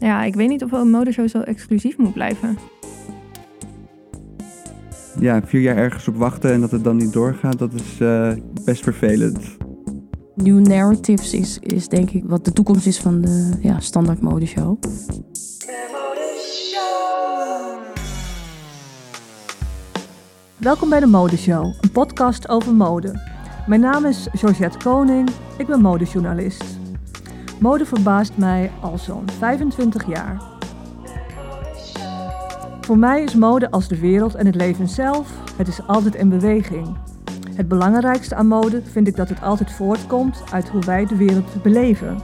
Ja, ik weet niet of een modeshow zo exclusief moet blijven. Ja, vier jaar ergens op wachten en dat het dan niet doorgaat, dat is uh, best vervelend. New Narratives is, is denk ik wat de toekomst is van de ja, standaard modeshow. Welkom bij de Modeshow, een podcast over mode. Mijn naam is Georgette Koning, ik ben modejournalist. Mode verbaast mij al zo'n 25 jaar. Voor mij is mode als de wereld en het leven zelf, het is altijd in beweging. Het belangrijkste aan mode vind ik dat het altijd voortkomt uit hoe wij de wereld beleven.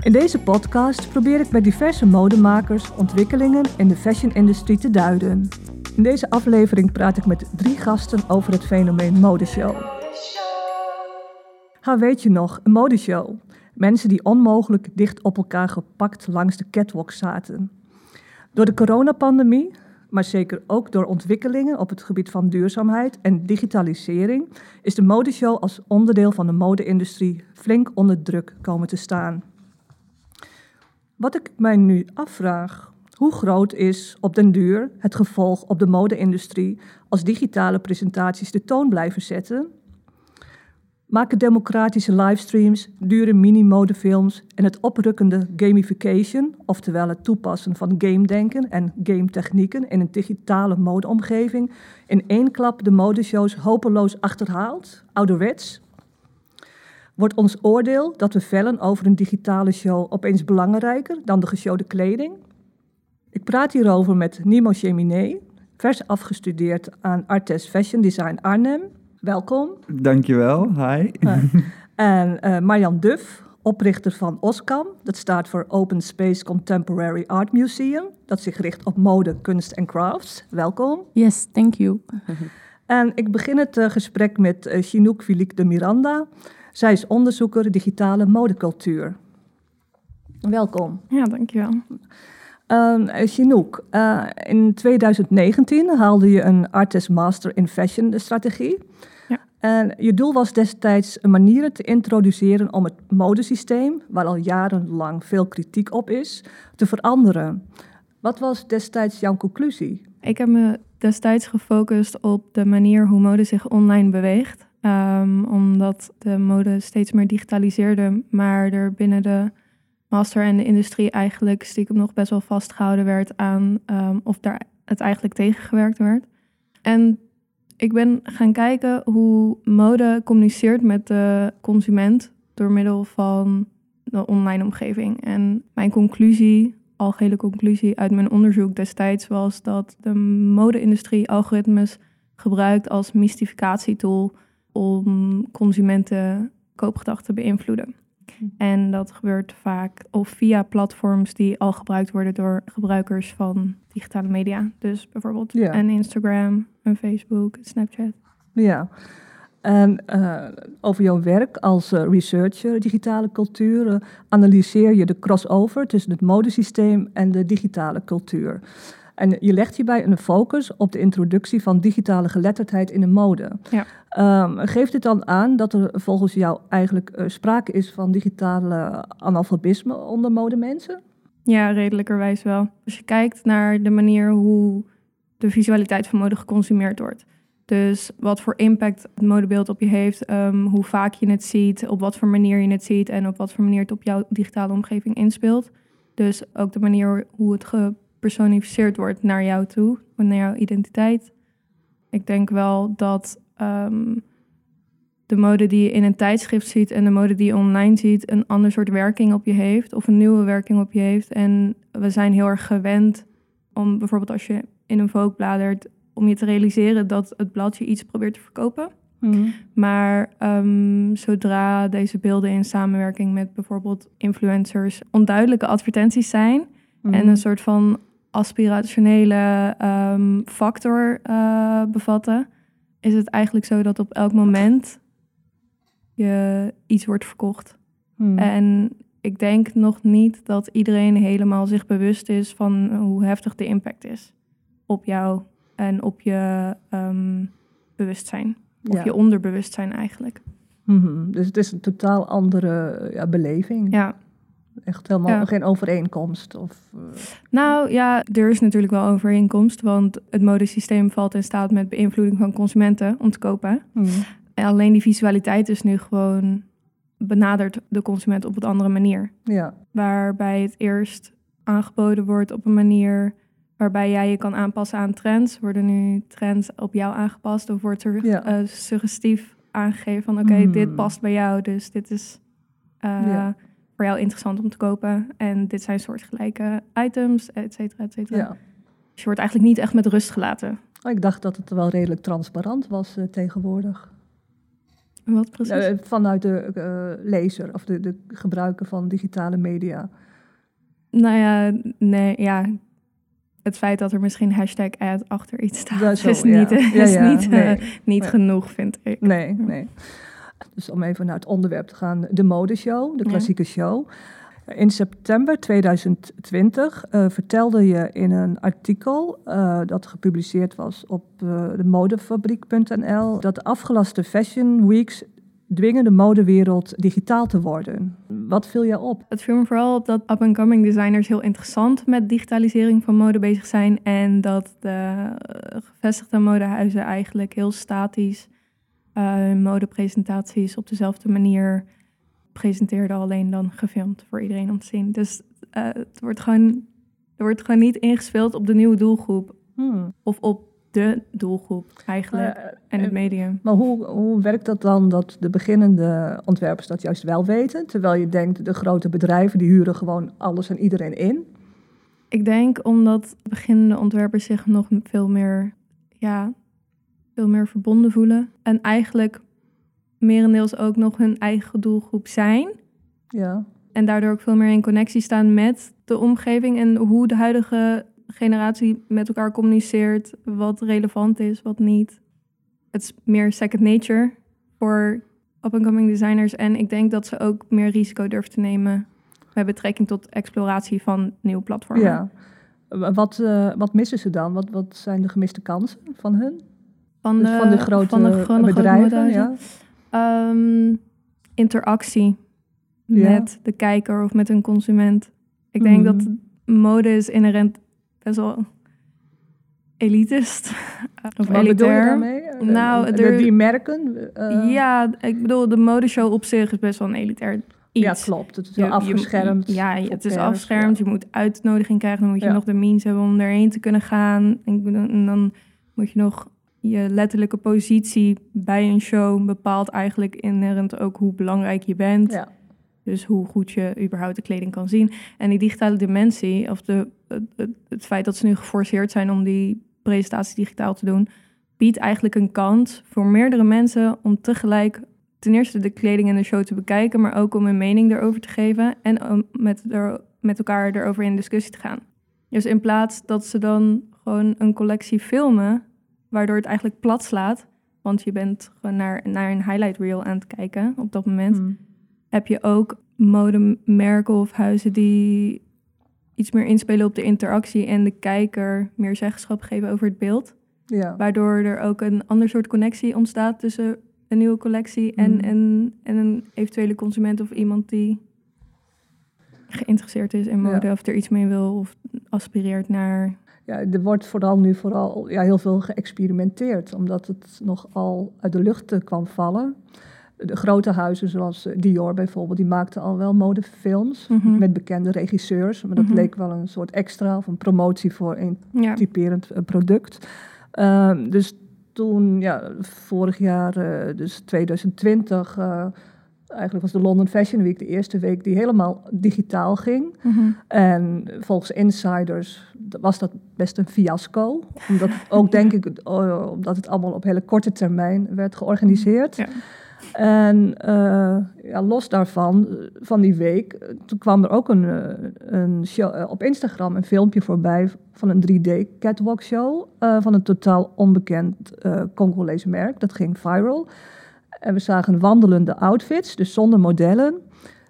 In deze podcast probeer ik met diverse modemakers ontwikkelingen in de fashion-industrie te duiden. In deze aflevering praat ik met drie gasten over het fenomeen modeshow. Ha, weet je nog, een modeshow. Mensen die onmogelijk dicht op elkaar gepakt langs de catwalk zaten. Door de coronapandemie, maar zeker ook door ontwikkelingen op het gebied van duurzaamheid en digitalisering, is de modeshow als onderdeel van de mode-industrie flink onder druk komen te staan. Wat ik mij nu afvraag, hoe groot is op den duur het gevolg op de mode-industrie als digitale presentaties de toon blijven zetten maken democratische livestreams, dure mini-modefilms en het oprukkende gamification, oftewel het toepassen van game-denken en game-technieken in een digitale modeomgeving, in één klap de modeshows hopeloos achterhaald, ouderwets? Wordt ons oordeel dat we vellen over een digitale show opeens belangrijker dan de geshowde kleding? Ik praat hierover met Nimo Cheminé, vers afgestudeerd aan Artes Fashion Design Arnhem welkom. Dankjewel, hi. en uh, Marjan Duff, oprichter van OSCAM. Dat staat voor Open Space Contemporary Art Museum. Dat zich richt op mode, kunst en crafts. Welkom. Yes, thank you. en ik begin het uh, gesprek met uh, Chinook Philippe de Miranda. Zij is onderzoeker digitale modecultuur. Welkom. Ja, dankjewel. Uh, Chinook, uh, in 2019 haalde je een Artist Master in Fashion strategie. En je doel was destijds manieren te introduceren om het modesysteem, waar al jarenlang veel kritiek op is, te veranderen. Wat was destijds jouw conclusie? Ik heb me destijds gefocust op de manier hoe mode zich online beweegt. Um, omdat de mode steeds meer digitaliseerde, maar er binnen de master en de industrie eigenlijk stiekem nog best wel vastgehouden werd aan um, of daar het eigenlijk tegengewerkt werd. En ik ben gaan kijken hoe mode communiceert met de consument door middel van de online omgeving. En mijn conclusie, algehele conclusie uit mijn onderzoek destijds was dat de mode-industrie algoritmes gebruikt als mystificatietool om consumenten koopgedachten te beïnvloeden. Hm. En dat gebeurt vaak of via platforms die al gebruikt worden door gebruikers van digitale media. Dus bijvoorbeeld ja. een Instagram, een Facebook, een Snapchat. Ja. En uh, over jouw werk als uh, researcher digitale cultuur uh, analyseer je de crossover tussen het modesysteem en de digitale cultuur. En je legt hierbij een focus op de introductie van digitale geletterdheid in de mode. Ja. Um, geeft dit dan aan dat er volgens jou eigenlijk uh, sprake is van digitale analfabisme onder modemensen? Ja, redelijkerwijs wel. Als je kijkt naar de manier hoe de visualiteit van mode geconsumeerd wordt. Dus wat voor impact het modebeeld op je heeft, um, hoe vaak je het ziet, op wat voor manier je het ziet en op wat voor manier het op jouw digitale omgeving inspeelt. Dus ook de manier hoe het gepersonificeerd wordt naar jou toe, naar jouw identiteit. Ik denk wel dat um, de mode die je in een tijdschrift ziet en de mode die je online ziet een ander soort werking op je heeft of een nieuwe werking op je heeft. En we zijn heel erg gewend om bijvoorbeeld als je in een Vogue bladert, om je te realiseren dat het bladje iets probeert te verkopen. Mhm. Maar um, zodra deze beelden in samenwerking met bijvoorbeeld influencers onduidelijke advertenties zijn en mhm. een soort van aspirationele um, factor uh, bevatten, is het eigenlijk zo dat op elk moment je iets wordt verkocht. Hmm. En ik denk nog niet dat iedereen helemaal zich bewust is van hoe heftig de impact is op jou en op je um, bewustzijn. Of je onderbewustzijn eigenlijk. Mm Dus het is een totaal andere ja, beleving. Ja. Echt helemaal Ja. geen overeenkomst. Of, eh, Nou ja, er is natuurlijk wel overeenkomst, want het modesysteem valt in staat met beïnvloeding van consumenten om te kopen. hmm. En alleen die visualiteit is nu gewoon benadert de consument op een andere manier. Ja, Waarbij het eerst aangeboden wordt op een manier waarbij jij je kan aanpassen aan trends. Worden nu trends op jou aangepast of wordt er Ja. eh, suggestief aangegeven van oké, Hmm. dit past bij jou, dus dit is eh, Ja. Voor jou interessant om te kopen. En dit zijn soortgelijke items, et cetera, et cetera. ja. Dus je wordt eigenlijk niet echt met rust gelaten. Ik dacht dat het wel redelijk transparant was eh, tegenwoordig. Wat precies? Eh, vanuit de eh, lezer of de, de gebruiker van digitale media. Nou ja, nee, ja. Het feit dat er misschien hashtag ad achter iets staat, zo, is niet, Ja, is ja, niet, nee. niet Nee. genoeg, vind ik. Nee, nee. Dus om even naar het onderwerp te gaan, de modeshow, de Ja. klassieke show. In september 2020 eh, vertelde je in een artikel eh, dat gepubliceerd was op eh, de modefabriek.nl dat de afgelaste fashion weeks dwingen de modewereld digitaal te worden. Wat viel je op? Het viel me vooral op dat up-and-coming designers heel interessant met digitalisering van mode bezig zijn. En dat de gevestigde modehuizen eigenlijk heel statisch hun modepresentaties op dezelfde manier presenteerden, alleen dan gefilmd voor iedereen om te zien. Dus eh, het wordt gewoon, er wordt gewoon niet ingespeeld op de nieuwe doelgroep Hmm. of op de doelgroep eigenlijk Eh, en het eh, medium. Maar hoe, hoe werkt dat dan dat de beginnende ontwerpers dat juist wel weten? Terwijl je denkt, de grote bedrijven die huren gewoon alles en iedereen in. Ik denk omdat beginnende ontwerpers zich nog veel meer, ja, veel meer verbonden voelen. En eigenlijk merendeels ook nog hun eigen doelgroep zijn. Ja, En daardoor ook veel meer in connectie staan met de omgeving en hoe de huidige generatie met elkaar communiceert. Wat relevant is, wat niet. Het is meer second nature voor up-and-coming designers. En ik denk dat ze ook meer risico durven te nemen met betrekking tot exploratie van nieuwe platformen. ja. Wat, eh, wat missen ze dan? Wat, wat zijn de gemiste kansen van hun? Van Dus de, van de grote van de, van de grote bedrijven? Ja. Ehm, interactie Ja. met de kijker of met een consument. Ik denk Mhm. dat mode is inherent best wel elitist. of Wat elitair. daarmee? Nou, de- er- die merken? eh, Ja, ik bedoel, de modeshow op zich is best wel een elitair iets. ja, klopt. Het is je- afgeschermd. ja, het is afgeschermd. ja. Je moet uitnodiging krijgen. Dan moet je Ja. nog de means hebben om erheen te kunnen gaan. En dan moet je nog je letterlijke positie bij een show bepaalt eigenlijk inherent ook hoe belangrijk je bent. Ja. Dus hoe goed je überhaupt de kleding kan zien. En die digitale dimensie, of de, het, het, het feit dat ze nu geforceerd zijn om die presentatie digitaal te doen, biedt eigenlijk een kans voor meerdere mensen om tegelijk ten eerste de kleding en de show te bekijken, maar ook om een mening erover te geven en om met, er, met elkaar erover in discussie te gaan. Dus in plaats dat ze dan gewoon een collectie filmen, waardoor het eigenlijk plat slaat, want je bent gewoon naar, naar een highlight reel aan het kijken op dat moment Hmm. heb je ook modemerken of huizen die iets meer inspelen op de interactie en de kijker meer zeggenschap geven over het beeld. Ja. Waardoor er ook een ander soort connectie ontstaat tussen een nieuwe collectie en, Mm. en, en een eventuele consument of iemand die geïnteresseerd is in mode Ja. of er iets mee wil of aspireert naar. Ja, er wordt vooral nu vooral ja, heel veel geëxperimenteerd, omdat het nogal uit de lucht eh, kwam vallen. De grote huizen zoals eh, Dior bijvoorbeeld, die maakten al wel modefilms Mhm. met bekende regisseurs. Maar dat Mhm. leek wel een soort extra of een promotie voor een Ja, typerend eh, product. Ehm, dus toen, ja, vorig jaar, dus 2020, eh, eigenlijk was de London Fashion Week de eerste week die helemaal digitaal ging. Mhm. En volgens insiders was dat best een fiasco. Omdat ook, denk ik, eh, omdat het allemaal op hele korte termijn werd georganiseerd. Ja. En eh, ja, los daarvan, eh, van die week, eh, toen kwam er ook een, een show, op Instagram een filmpje voorbij van een 3D catwalk show van een totaal onbekend Congolese merk. Dat ging viral. En we zagen wandelende outfits, dus zonder modellen.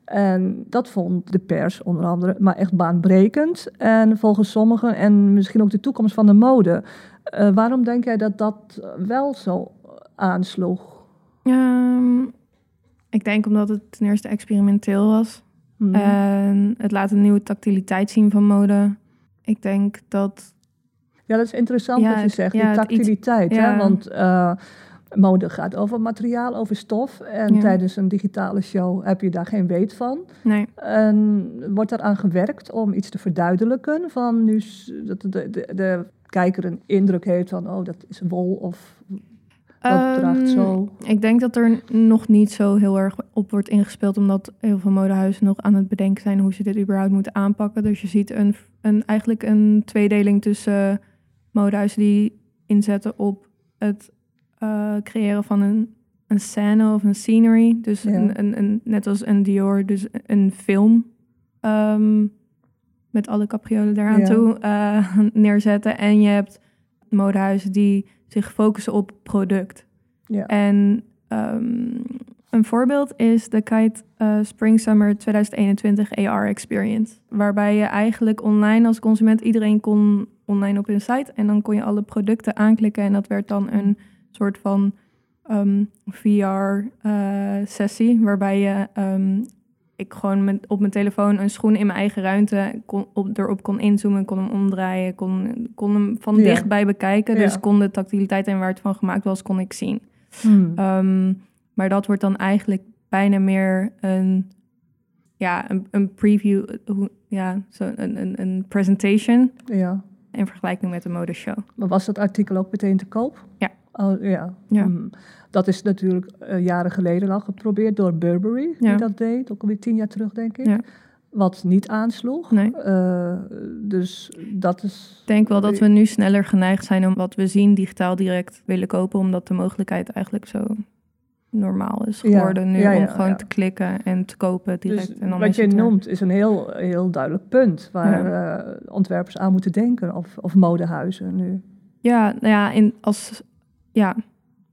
En dat vond de pers onder andere maar echt baanbrekend. En volgens sommigen, en misschien ook de toekomst van de mode. Eh, waarom denk jij dat dat wel zo aansloeg? Ehm, ik denk omdat het ten eerste experimenteel was. Mhm. En het laat een nieuwe tactiliteit zien van mode. Ik denk dat... Ja, dat is interessant Ja, wat je zegt, ja, die iets- tactiliteit. ja. Hè? Want eh, mode gaat over materiaal, over stof. En Ja. tijdens een digitale show heb je daar geen weet van. Nee, En wordt eraan gewerkt om iets te verduidelijken. Van nu dat de, de, de kijker een indruk heeft van, oh, dat is wol of Ehm, zo. Ik denk dat er nog niet zo heel erg op wordt ingespeeld, omdat heel veel modehuizen nog aan het bedenken zijn hoe ze dit überhaupt moeten aanpakken. Dus je ziet een, een, eigenlijk een tweedeling tussen modehuizen die inzetten op het eh, creëren van een, een scène of een scenery. Dus Ja. een, een, een, net als een Dior, dus een film ehm, met alle capriolen daaraan Ja. toe eh, neerzetten. En je hebt modehuizen die zich focussen op product. Ja. En ehm, een voorbeeld is de Kite eh, Spring Summer 2021 AR Experience. Waarbij je eigenlijk online als consument, iedereen kon online op hun site. En dan kon je alle producten aanklikken. En dat werd dan een soort van VR-sessie. waarbij je ehm, ik gewoon met, op mijn telefoon een schoen in mijn eigen ruimte kon, op, erop kon inzoomen, kon hem omdraaien, kon, kon hem van dichtbij bekijken. Dus kon de tactiliteit en waar het van gemaakt was, kon ik zien. Hmm. Ehm, maar dat wordt dan eigenlijk bijna meer een, ja, een, een preview, eh, hoe- ja, zo een, een, een presentation ja. in vergelijking met een modeshow. Maar was dat artikel ook meteen te koop? Ja. Oh, ja. Ja. Hmm. Dat is natuurlijk eh, jaren geleden al geprobeerd door Burberry, die Ja. dat deed. Ook alweer tien jaar terug, denk ik. Ja. Wat niet aansloeg. Nee. Eh, dus dat is... Ik denk wel dat we nu sneller geneigd zijn om wat we zien digitaal direct willen kopen, omdat de mogelijkheid eigenlijk zo normaal is Ja, geworden nu ja, ja, om gewoon te klikken en te kopen direct. Dus en dan wat je noemt is een heel, heel duidelijk punt waar eh, ontwerpers aan moeten denken. Of, of modehuizen nu. Ja, nou ja, in, als, ja.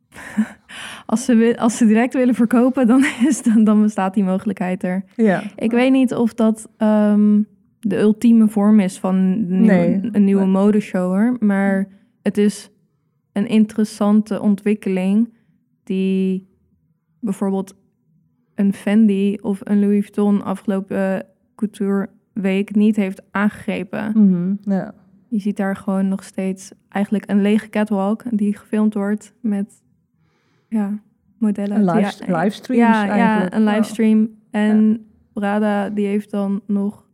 als, ze, als ze direct willen verkopen, dan, is, dan, dan bestaat die mogelijkheid er. Ja. Ik weet niet of dat ehm, de ultieme vorm is van een nieuwe, Nee. een nieuwe Nee. modeshow, hoor. Maar het is een interessante ontwikkeling die bijvoorbeeld een Fendi of een Louis Vuitton afgelopen couture week niet heeft aangegrepen. Mhm, ja. Je ziet daar gewoon nog steeds eigenlijk een lege catwalk die gefilmd wordt met ja, modellen. Een live, ja, livestreams ja, eigenlijk. ja, een livestream. En Prada die heeft dan nog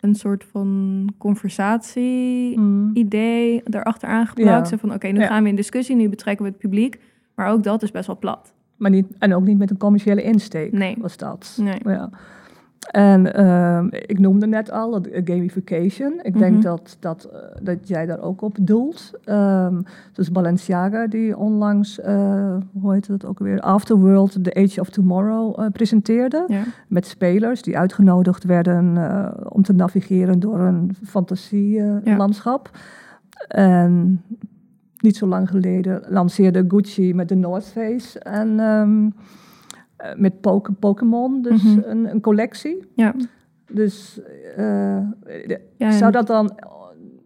een soort van conversatie-idee Mhm. daarachter aangeplakt. Ja. Van, oké, nu Ja. gaan we in discussie, nu betrekken we het publiek. Maar ook dat is best wel plat. Maar niet, en ook niet met een commerciële insteek Nee. was dat. Nee. Ja. En ehm, ik noemde net al dat eh, gamification. Ik denk Mhm. dat, dat, eh, dat jij daar ook op doelt. Ehm dus Balenciaga die onlangs, eh, hoe heet het ook weer, Afterworld, The Age of Tomorrow presenteerde. Ja. Met spelers die uitgenodigd werden om te navigeren door een fantasielandschap. En niet zo lang geleden lanceerde Gucci met de North Face en ehm, eh, met Poke- Pokémon, dus Mhm. een, een collectie. Ja. Dus eh, de- Ja, zou dat dan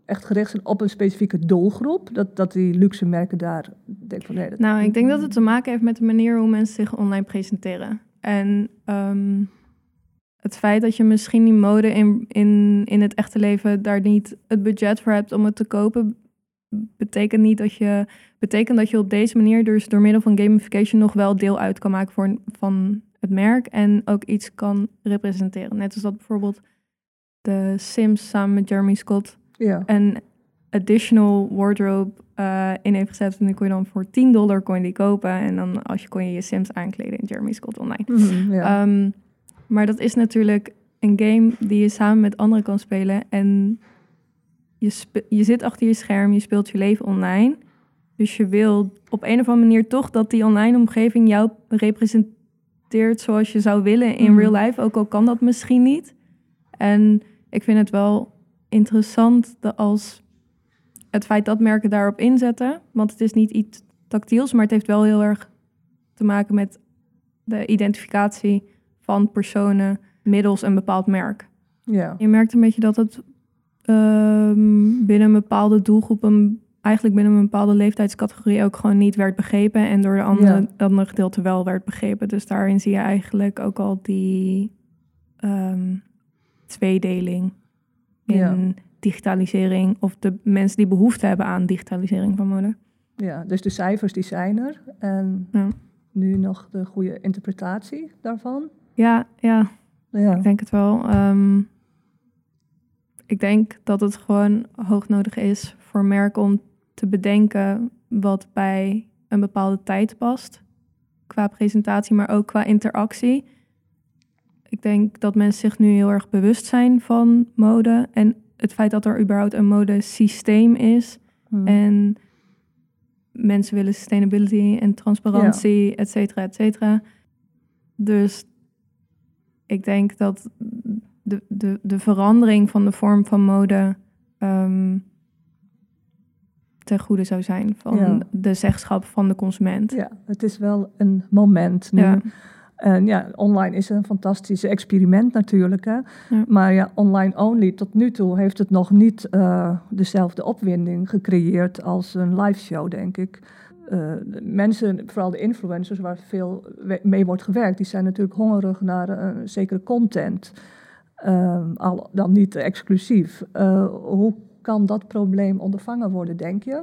echt gericht zijn op een specifieke doelgroep? Dat, dat die luxe merken daar denk van nee, dat- Nou, ik denk dat het te maken heeft met de manier hoe mensen zich online presenteren. En ehm, het feit dat je misschien die mode in, in, in het echte leven daar niet het budget voor hebt om het te kopen, betekent niet dat je betekent dat je op deze manier dus door middel van gamification nog wel deel uit kan maken voor, van het merk en ook iets kan representeren. Net als dat bijvoorbeeld de Sims samen met Jeremy Scott ja. een additional wardrobe eh, in heeft gezet. En die kon je dan voor 10 dollar kon je die kopen. En dan als je kon je je Sims aankleden in Jeremy Scott Online. Mhm, ja. Ehm, maar dat is natuurlijk een game die je samen met anderen kan spelen. En je, je zit achter je scherm, je speelt je leven online. Dus je wil op een of andere manier toch dat die online omgeving jou representeert zoals je zou willen in Mhm. real life. Ook al kan dat misschien niet. En ik vind het wel interessant dat als het feit dat merken daarop inzetten. Want het is niet iets tactiels, maar het heeft wel heel erg te maken met de identificatie van personen middels een bepaald merk. ja. Je merkt een beetje dat het ehm, binnen een bepaalde doelgroep, een, eigenlijk binnen een bepaalde leeftijdscategorie ook gewoon niet werd begrepen en door de andere, Ja. andere gedeelte wel werd begrepen. Dus daarin zie je eigenlijk ook al die ehm, tweedeling in Ja. digitalisering of de mensen die behoefte hebben aan digitalisering van mode. Ja, dus de cijfers die zijn er. En Ja. nu nog de goede interpretatie daarvan. Ja, ja, Ja, ik denk het wel. Ehm, ik denk dat het gewoon hoog nodig is voor merken om te bedenken wat bij een bepaalde tijd past. Qua presentatie, maar ook qua interactie. Ik denk dat mensen zich nu heel erg bewust zijn van mode. En het feit dat er überhaupt een modesysteem is. Hm. En mensen willen sustainability en transparantie, et cetera, et cetera. Dus ik denk dat de, de, de verandering van de vorm van mode ehm, ten goede zou zijn van Ja. de zeggenschap van de consument. ja, het is wel een moment nu. Ja. En ja, online is een fantastisch experiment natuurlijk. Hè? Ja. Maar ja, online only, tot nu toe heeft het nog niet eh, dezelfde opwinding gecreëerd als een live show, denk ik. Eh, mensen, vooral de influencers waar veel mee wordt gewerkt, die zijn natuurlijk hongerig naar een zekere content. Ehm, al dan niet exclusief. Eh, hoe kan dat probleem ondervangen worden, denk je?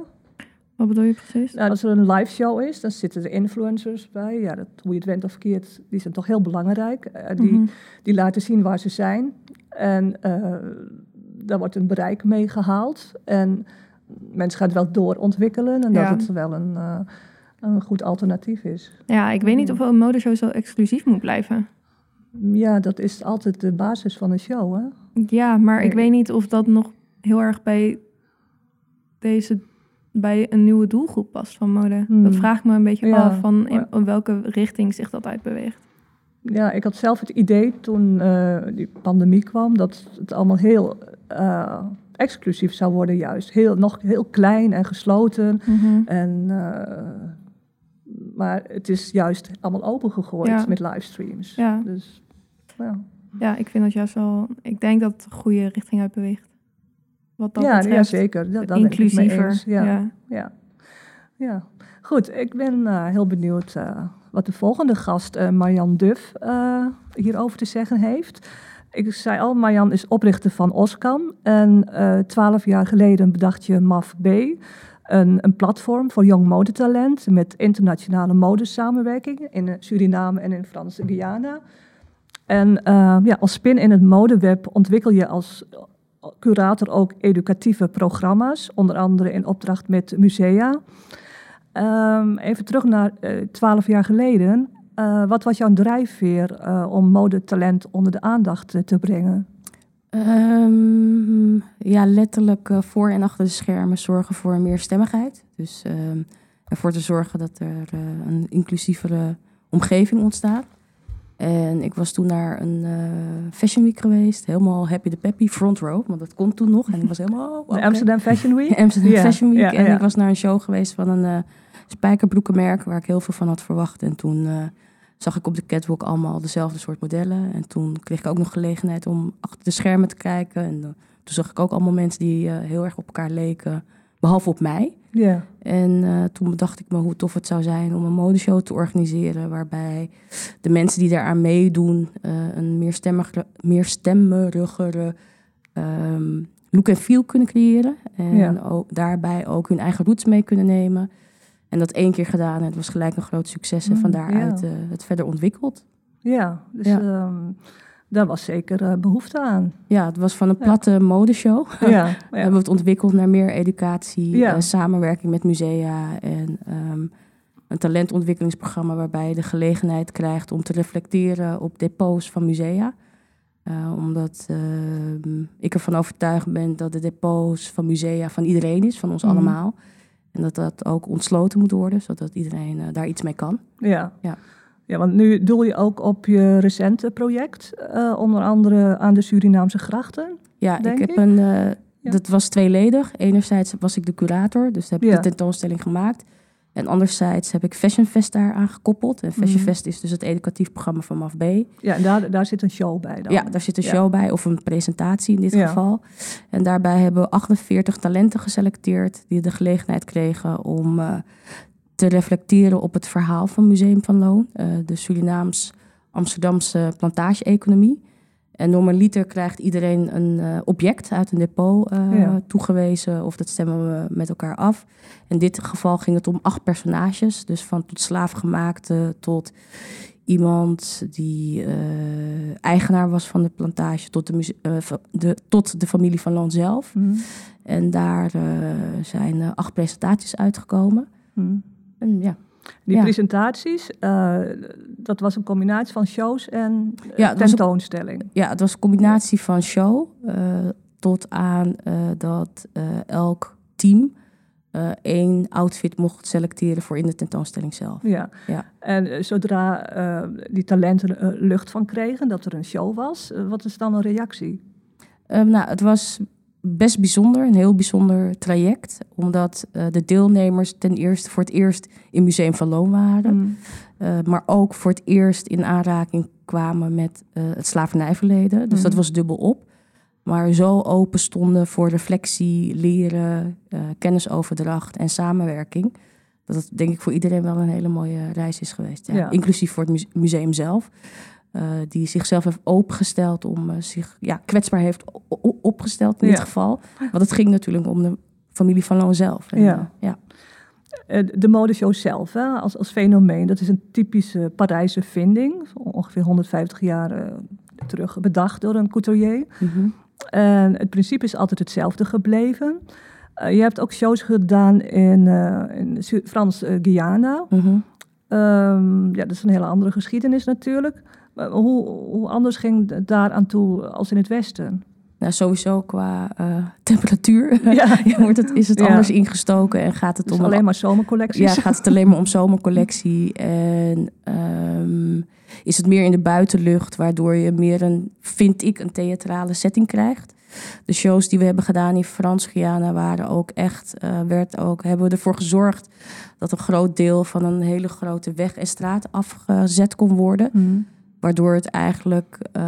Wat bedoel je precies? Nou, als er een live show is, dan zitten er influencers bij. Ja, dat, hoe je het went of keert, die zijn toch heel belangrijk. Eh, die, Mhm. die laten zien waar ze zijn. En eh, daar wordt een bereik mee gehaald. En mensen gaan het wel doorontwikkelen. En Ja. dat het wel een, eh, een goed alternatief is. Ja, ik weet niet of een modeshow zo exclusief moet blijven. Ja, dat is altijd de basis van een show, hè? Ja, maar ik weet niet of dat nog heel erg bij deze bij een nieuwe doelgroep past van mode. Hmm. Dat vraag ik me een beetje Ja. af van in, welke richting zich dat uitbeweegt. Ja, ik had zelf het idee toen eh, die pandemie kwam... dat het allemaal heel eh, exclusief zou worden juist. Heel, nog heel klein en gesloten. En, eh, maar het is juist allemaal opengegooid Ja. met livestreams. Ja. Dus ja, Ja, ik vind dat juist wel. Ik denk dat het de goede richting uitbeweegt. Wat dat ja, betreft. ja, zeker. Dat, dat inclusiever. Ja, ja. ja. Ja. Goed, ik ben eh, heel benieuwd eh, wat de volgende gast, eh Marjan Duff, eh, hierover te zeggen heeft. Ik zei al, Marjan is oprichter van Oscam. En twaalf jaar geleden bedacht je MAF-B, een, een platform voor jong modetalent met internationale modesamenwerking in Suriname en in Franse Guyana. En ja, als spin in het modeweb ontwikkel je als curator ook educatieve programma's, onder andere in opdracht met musea. Ehm, even terug naar eh, twaalf jaar geleden. Eh, wat was jouw drijfveer eh, om modetalent onder de aandacht te brengen? Ehm, ja, letterlijk voor en achter de schermen zorgen voor meer stemmigheid. Dus ehm, ervoor te zorgen dat er een inclusievere omgeving ontstaat. En ik was toen naar een eh, Fashion Week geweest. Helemaal happy the peppy, front row. Want dat kon toen nog. En ik was helemaal... oh, De. Amsterdam Fashion Week? Amsterdam Fashion Week. en ik was naar een show geweest van een eh spijkerbroekenmerk... waar ik heel veel van had verwacht. En toen eh, zag ik op de catwalk allemaal dezelfde soort modellen. En toen kreeg ik ook nog gelegenheid om achter de schermen te kijken. En toen zag ik ook allemaal mensen die heel erg op elkaar leken. Behalve op mij. Ja. En eh, toen bedacht ik me hoe tof het zou zijn om een modeshow te organiseren. Waarbij de mensen die daaraan meedoen eh, een meer, stemmigere, meer stemmerigere ehm, look en feel kunnen creëren. En Ja. ook, daarbij ook hun eigen roots mee kunnen nemen. En dat één keer gedaan. En het was gelijk een groot succes. En Mm, van daaruit ja. eh, het verder ontwikkeld. Ja, dus Ja. ehm, daar was zeker eh, behoefte aan. Ja, het was van een Ja. platte modeshow. Ja, We hebben het ontwikkeld naar meer educatie, Ja. eh, samenwerking met musea en ehm, een talentontwikkelingsprogramma waarbij je de gelegenheid krijgt om te reflecteren op depots van musea. Eh, omdat ehm, ik ervan overtuigd ben dat de depots van musea van iedereen is, van ons Mhm. allemaal. En dat dat ook ontsloten moet worden, zodat iedereen daar iets mee kan. Ja. Ja. Ja, want nu doel je ook op je recente project, eh, onder andere aan de Surinaamse grachten. Ja, ik heb ik. een. eh, Ja. Dat was tweeledig. Enerzijds was ik de curator, dus heb ik Ja. de tentoonstelling gemaakt. En anderzijds heb ik Fashion Fest daar aan gekoppeld. En Fashion Mhm. Fest is dus het educatief programma van MAFB. Ja, en daar, daar zit een show bij dan. Ja, daar zit een Ja. show bij, of een presentatie in dit Ja. geval. En daarbij hebben we 48 talenten geselecteerd die de gelegenheid kregen om eh, te reflecteren op het verhaal van Museum van Loon, eh, de Surinaams-Amsterdamse plantage-economie. En normaliter krijgt iedereen een eh, object uit een depot eh, Ja. toegewezen. Of dat stemmen we met elkaar af. In dit geval ging het om acht personages. Dus van tot slaafgemaakte tot iemand die eigenaar was van de plantage. Tot de, tot de familie van Loon zelf. Mhm. En daar zijn acht presentaties uitgekomen. Mhm. En ja, Die Ja. presentaties, eh, dat was een combinatie van shows en eh, Ja, een- tentoonstelling. ja, het was een combinatie van show eh, tot aan dat elk team één outfit mocht selecteren voor in de tentoonstelling zelf. Ja. Ja. En zodra die talenten lucht van kregen, dat er een show was, wat is dan een reactie? Eh, nou, het was best bijzonder, een heel bijzonder traject, omdat eh, de deelnemers ten eerste voor het eerst in Museum van Loon waren, Mhm. eh, maar ook voor het eerst in aanraking kwamen met eh, het slavernijverleden. Dus dat Mhm. was dubbel op. Maar zo open stonden voor reflectie, leren, kennisoverdracht en samenwerking. Dat het denk ik voor iedereen wel een hele mooie reis is geweest. Ja. Ja. Inclusief voor het muse- museum zelf. Eh, die zichzelf heeft opengesteld om eh, zich ja, kwetsbaar heeft opgesteld in Ja. dit geval. Want het ging natuurlijk om de familie van Loon zelf. En, Ja. eh, ja. De modeshow zelf, hè, als, als fenomeen, dat is een typische Parijse vinding. Ongeveer 150 jaar terug bedacht door een couturier. Mhm. En het principe is altijd hetzelfde gebleven. Je hebt ook shows gedaan in, in Frans-Guyana. Mhm. Ehm, ja, dat is een hele andere geschiedenis natuurlijk. Hoe, hoe anders ging het daar aan toe als in het Westen? Nou, sowieso qua eh, temperatuur Ja. ja, wordt het, is het Ja. anders ingestoken en gaat het Dus om een alleen maar zomercollecties? Ja, gaat het alleen maar om zomercollectie. En ehm, is het meer in de buitenlucht, waardoor je meer een, vind ik, een theatrale setting krijgt. De shows die we hebben gedaan in Frans-Guyana waren ook echt, eh, werd ook, hebben we ervoor gezorgd dat een groot deel van een hele grote weg en straat afgezet kon worden. Mhm. Waardoor het eigenlijk eh,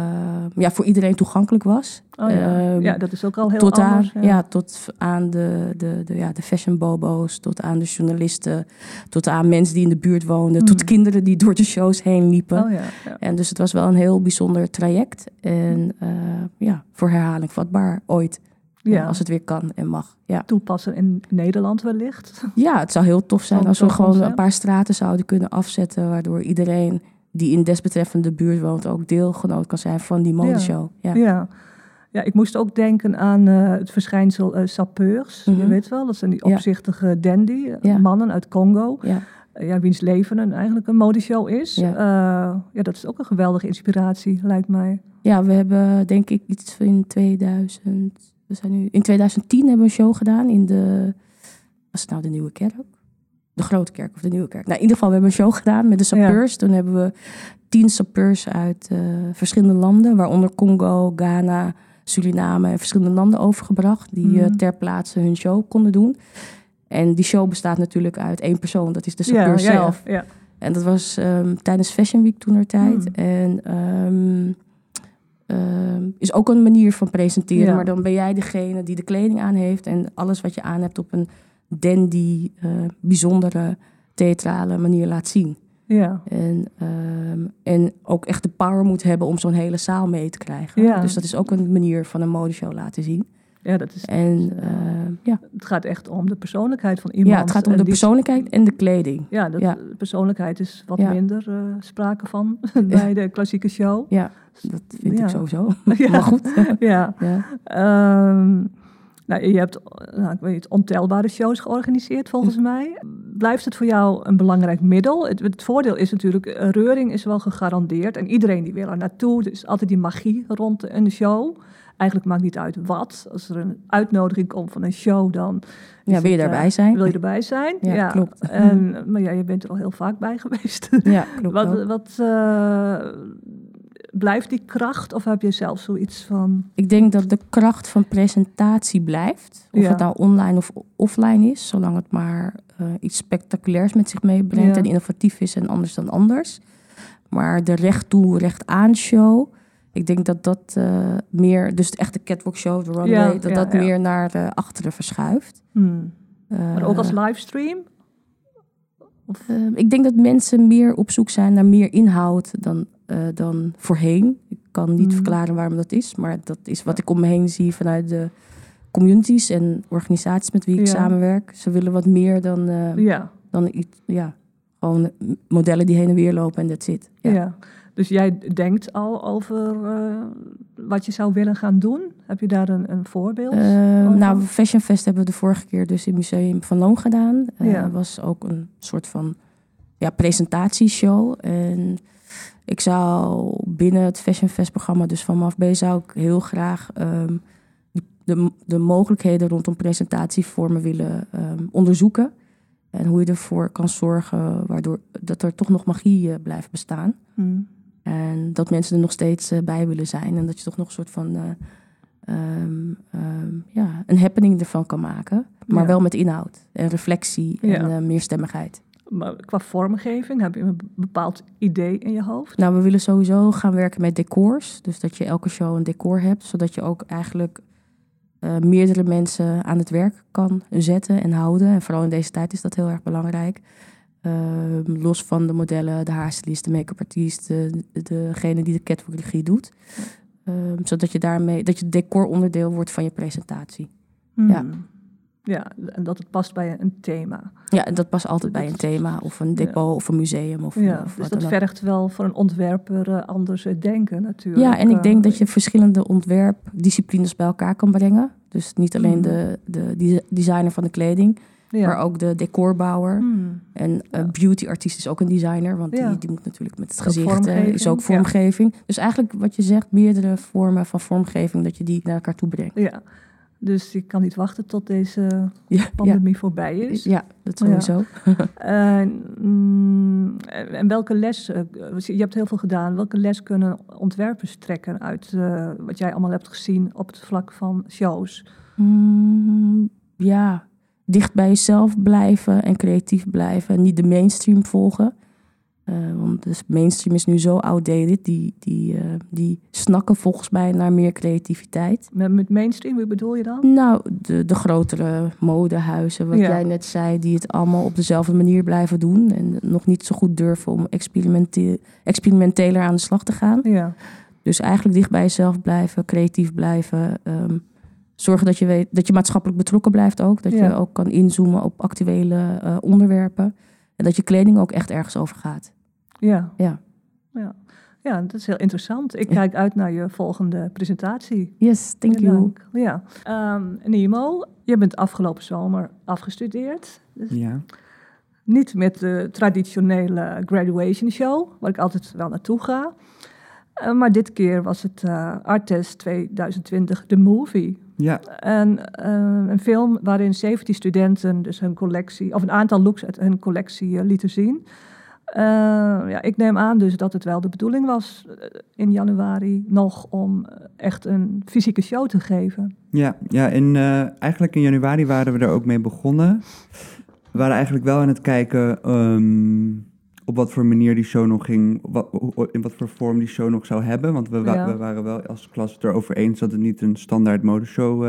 ja, voor iedereen toegankelijk was. Oh, ja. Ehm, ja, dat is ook al heel tot aan, anders. ja. tot aan de, de, de, ja, de fashion bobo's, tot aan de journalisten, tot aan mensen die in de buurt woonden, Mm. tot kinderen die door de shows heen liepen. Oh, ja. En dus het was wel een heel bijzonder traject. En eh, ja, voor herhaling vatbaar ooit. Ja. Als het weer kan en mag. Ja. Toepassen in Nederland wellicht. ja, het zou heel tof zijn als we gewoon een paar straten zouden kunnen afzetten. Waardoor iedereen die in desbetreffende buurt woont ook deelgenoot kan zijn van die modeshow. Ja. Ja. ja, ik moest ook denken aan eh, het verschijnsel eh sapeurs. Je Mhm. weet wel, dat zijn die Ja. opzichtige dandy, eh, Ja. mannen uit Congo. Ja. Ja, wiens leven een, eigenlijk een modeshow is. Ja. Ja. ja, dat is ook een geweldige inspiratie, lijkt mij. Ja, we hebben denk ik iets in 2000. We zijn nu in 2010 hebben we een show gedaan in de. Was het nou de Nieuwe Kerk? De Grote Kerk of de Nieuwe Kerk? Nou, in ieder geval, we hebben een show gedaan met de sapeurs. Toen hebben we tien sapeurs uit eh, verschillende landen, waaronder Congo, Ghana, Suriname en verschillende landen overgebracht. Die eh, Mhm. ter plaatse hun show konden doen. En die show bestaat natuurlijk uit één persoon, dat is de sapeur ja, zelf. Ja. En dat was ehm, tijdens Fashion Week toen er tijd. Hmm. En ehm, ehm, is ook een manier van presenteren. Maar dan ben jij degene die de kleding aan heeft. En alles wat je aan hebt op een dandy, eh, bijzondere, theatrale manier laat zien. ja. En, ehm, en ook echt de power moet hebben om zo'n hele zaal mee te krijgen. Ja. Dus dat is ook een manier van een modeshow laten zien. Ja, dat is, En ehm, ja. het gaat echt om de persoonlijkheid van iemand. ja, het gaat om de die- persoonlijkheid en de kleding. Ja, dat, Ja. persoonlijkheid is wat Ja. minder eh, sprake van bij de klassieke show. Ja, dat vind ik sowieso. Ja. Maar goed. ja. ja. Nou, je hebt nou, ik weet niet, ontelbare shows georganiseerd volgens mij. Blijft het voor jou een belangrijk middel? Het, het voordeel is natuurlijk, eh, reuring is wel gegarandeerd. En iedereen die wil er naartoe. Er is altijd die magie rond een show. Eigenlijk maakt niet uit wat. Als er een uitnodiging komt van een show, dan Ja, wil je daarbij eh, zijn? wil je erbij zijn. Ja, klopt. En, maar ja, je bent er al heel vaak bij geweest. Ja, klopt. Wat, wat eh, blijft die kracht of heb je zelf zoiets van... Ik denk dat de kracht van presentatie blijft. Of Ja. het nou online of offline is. Zolang het maar eh, iets spectaculairs met zich meebrengt. Ja. En innovatief is en anders dan anders. Maar de recht toe, recht aan show. Ik denk dat dat eh, meer, dus de echte catwalk show, de runway, Ja, dat dat meer naar de achteren verschuift. hmm, Maar ook als Eh, livestream? Eh, ik denk dat mensen meer op zoek zijn naar meer inhoud dan, eh, dan voorheen. Ik kan niet Mhm. verklaren waarom dat is, maar dat is wat ik om me heen zie vanuit de communities en organisaties met wie ik Ja. samenwerk. Ze willen wat meer dan, eh, Ja, dan iets, ja, gewoon modellen die heen en weer lopen en that's it. ja. Ja. Dus jij denkt al over eh, wat je zou willen gaan doen? Heb je daar een, een voorbeeld? Nou, Fashion Fest hebben we de vorige keer dus in het Museum van Loon gedaan. Ja. was ook een soort van ja, presentatieshow. En ik zou binnen het Fashion Fest programma, dus van MAFB, zou ik heel graag ehm, de, de mogelijkheden rondom presentatievormen willen ehm, onderzoeken. En hoe je ervoor kan zorgen waardoor dat er toch nog magie eh, blijft bestaan. Hmm. En dat mensen er nog steeds eh, bij willen zijn. En dat je toch nog een soort van ehm, ja, een happening ervan kan maken. Maar Ja. wel met inhoud en reflectie Ja. en eh, meerstemmigheid. Maar qua vormgeving, heb je een bepaald idee in je hoofd? Nou, we willen sowieso gaan werken met decors. Dus dat je elke show een decor hebt. Zodat je ook eigenlijk eh, meerdere mensen aan het werk kan zetten en houden. En vooral in deze tijd is dat heel erg belangrijk. Ehm, los van de modellen, de haarstylist, de make-up artiest, de, degene die de catwalk doet. Ehm, zodat je daarmee, dat je decor onderdeel wordt van je presentatie. Hmm. Ja, en dat het past bij een thema. Ja, en dat past altijd bij een thema of een depot of een museum of, Ja, of dus dat vergt wel voor een ontwerper eh, anders eh, denken natuurlijk. Ja, en ik denk Eh, dat je verschillende ontwerpdisciplines bij elkaar kan brengen. Dus niet alleen Mhm. de, de designer van de kleding, ja. maar ook de decorbouwer. Hmm. En Ja. een beauty-artiest is ook een designer, want Ja. die, die moet natuurlijk met het gezicht, eh, is ook ja. vormgeving. Dus eigenlijk wat je zegt, meerdere vormen van vormgeving, dat je die naar elkaar toe brengt. Ja, dus ik kan niet wachten tot deze Ja, ja, pandemie voorbij is. ja dat Ja. sowieso. En, mm, en welke les, eh, je hebt heel veel gedaan, welke les kunnen ontwerpers trekken uit eh, wat jij allemaal hebt gezien op het vlak van shows? Mm, ja, dicht bij jezelf blijven en creatief blijven. En niet de mainstream volgen. Eh, want de mainstream is nu zo outdated. Die, die, eh, die snakken volgens mij naar meer creativiteit. Met, met mainstream, hoe bedoel je dan? Nou, de, de grotere modehuizen, wat Ja. jij net zei, die het allemaal op dezelfde manier blijven doen. En nog niet zo goed durven om experimente experimenteler aan de slag te gaan. Ja, Dus eigenlijk dicht bij jezelf blijven, creatief blijven. ehm, zorgen dat je, weet, dat je maatschappelijk betrokken blijft ook. Dat Ja. je ook kan inzoomen op actuele eh, onderwerpen. En dat je kleding ook echt ergens over gaat. ja. Ja. Ja, ja dat is heel interessant. Ik kijk uit naar je volgende presentatie. Yes, thank you. dank. Ja. Ehm, Nemo, je bent afgelopen zomer afgestudeerd. Dus Ja. Niet met de traditionele graduation show, waar ik altijd wel naartoe ga. Eh, maar dit keer was het eh Artest 2020, The Movie. Ja, En eh, een film waarin 17 studenten dus hun collectie, of een aantal looks uit hun collectie eh, lieten zien. Eh, ja, ik neem aan dus dat het wel de bedoeling was in januari nog om echt een fysieke show te geven. ja, ja in, eigenlijk in januari waren we er ook mee begonnen. We waren eigenlijk wel aan het kijken ehm, op wat voor manier die show nog ging, wat, in wat voor vorm die show nog zou hebben. Want we, wa- Ja. we waren wel als klas het erover eens dat het niet een standaard modeshow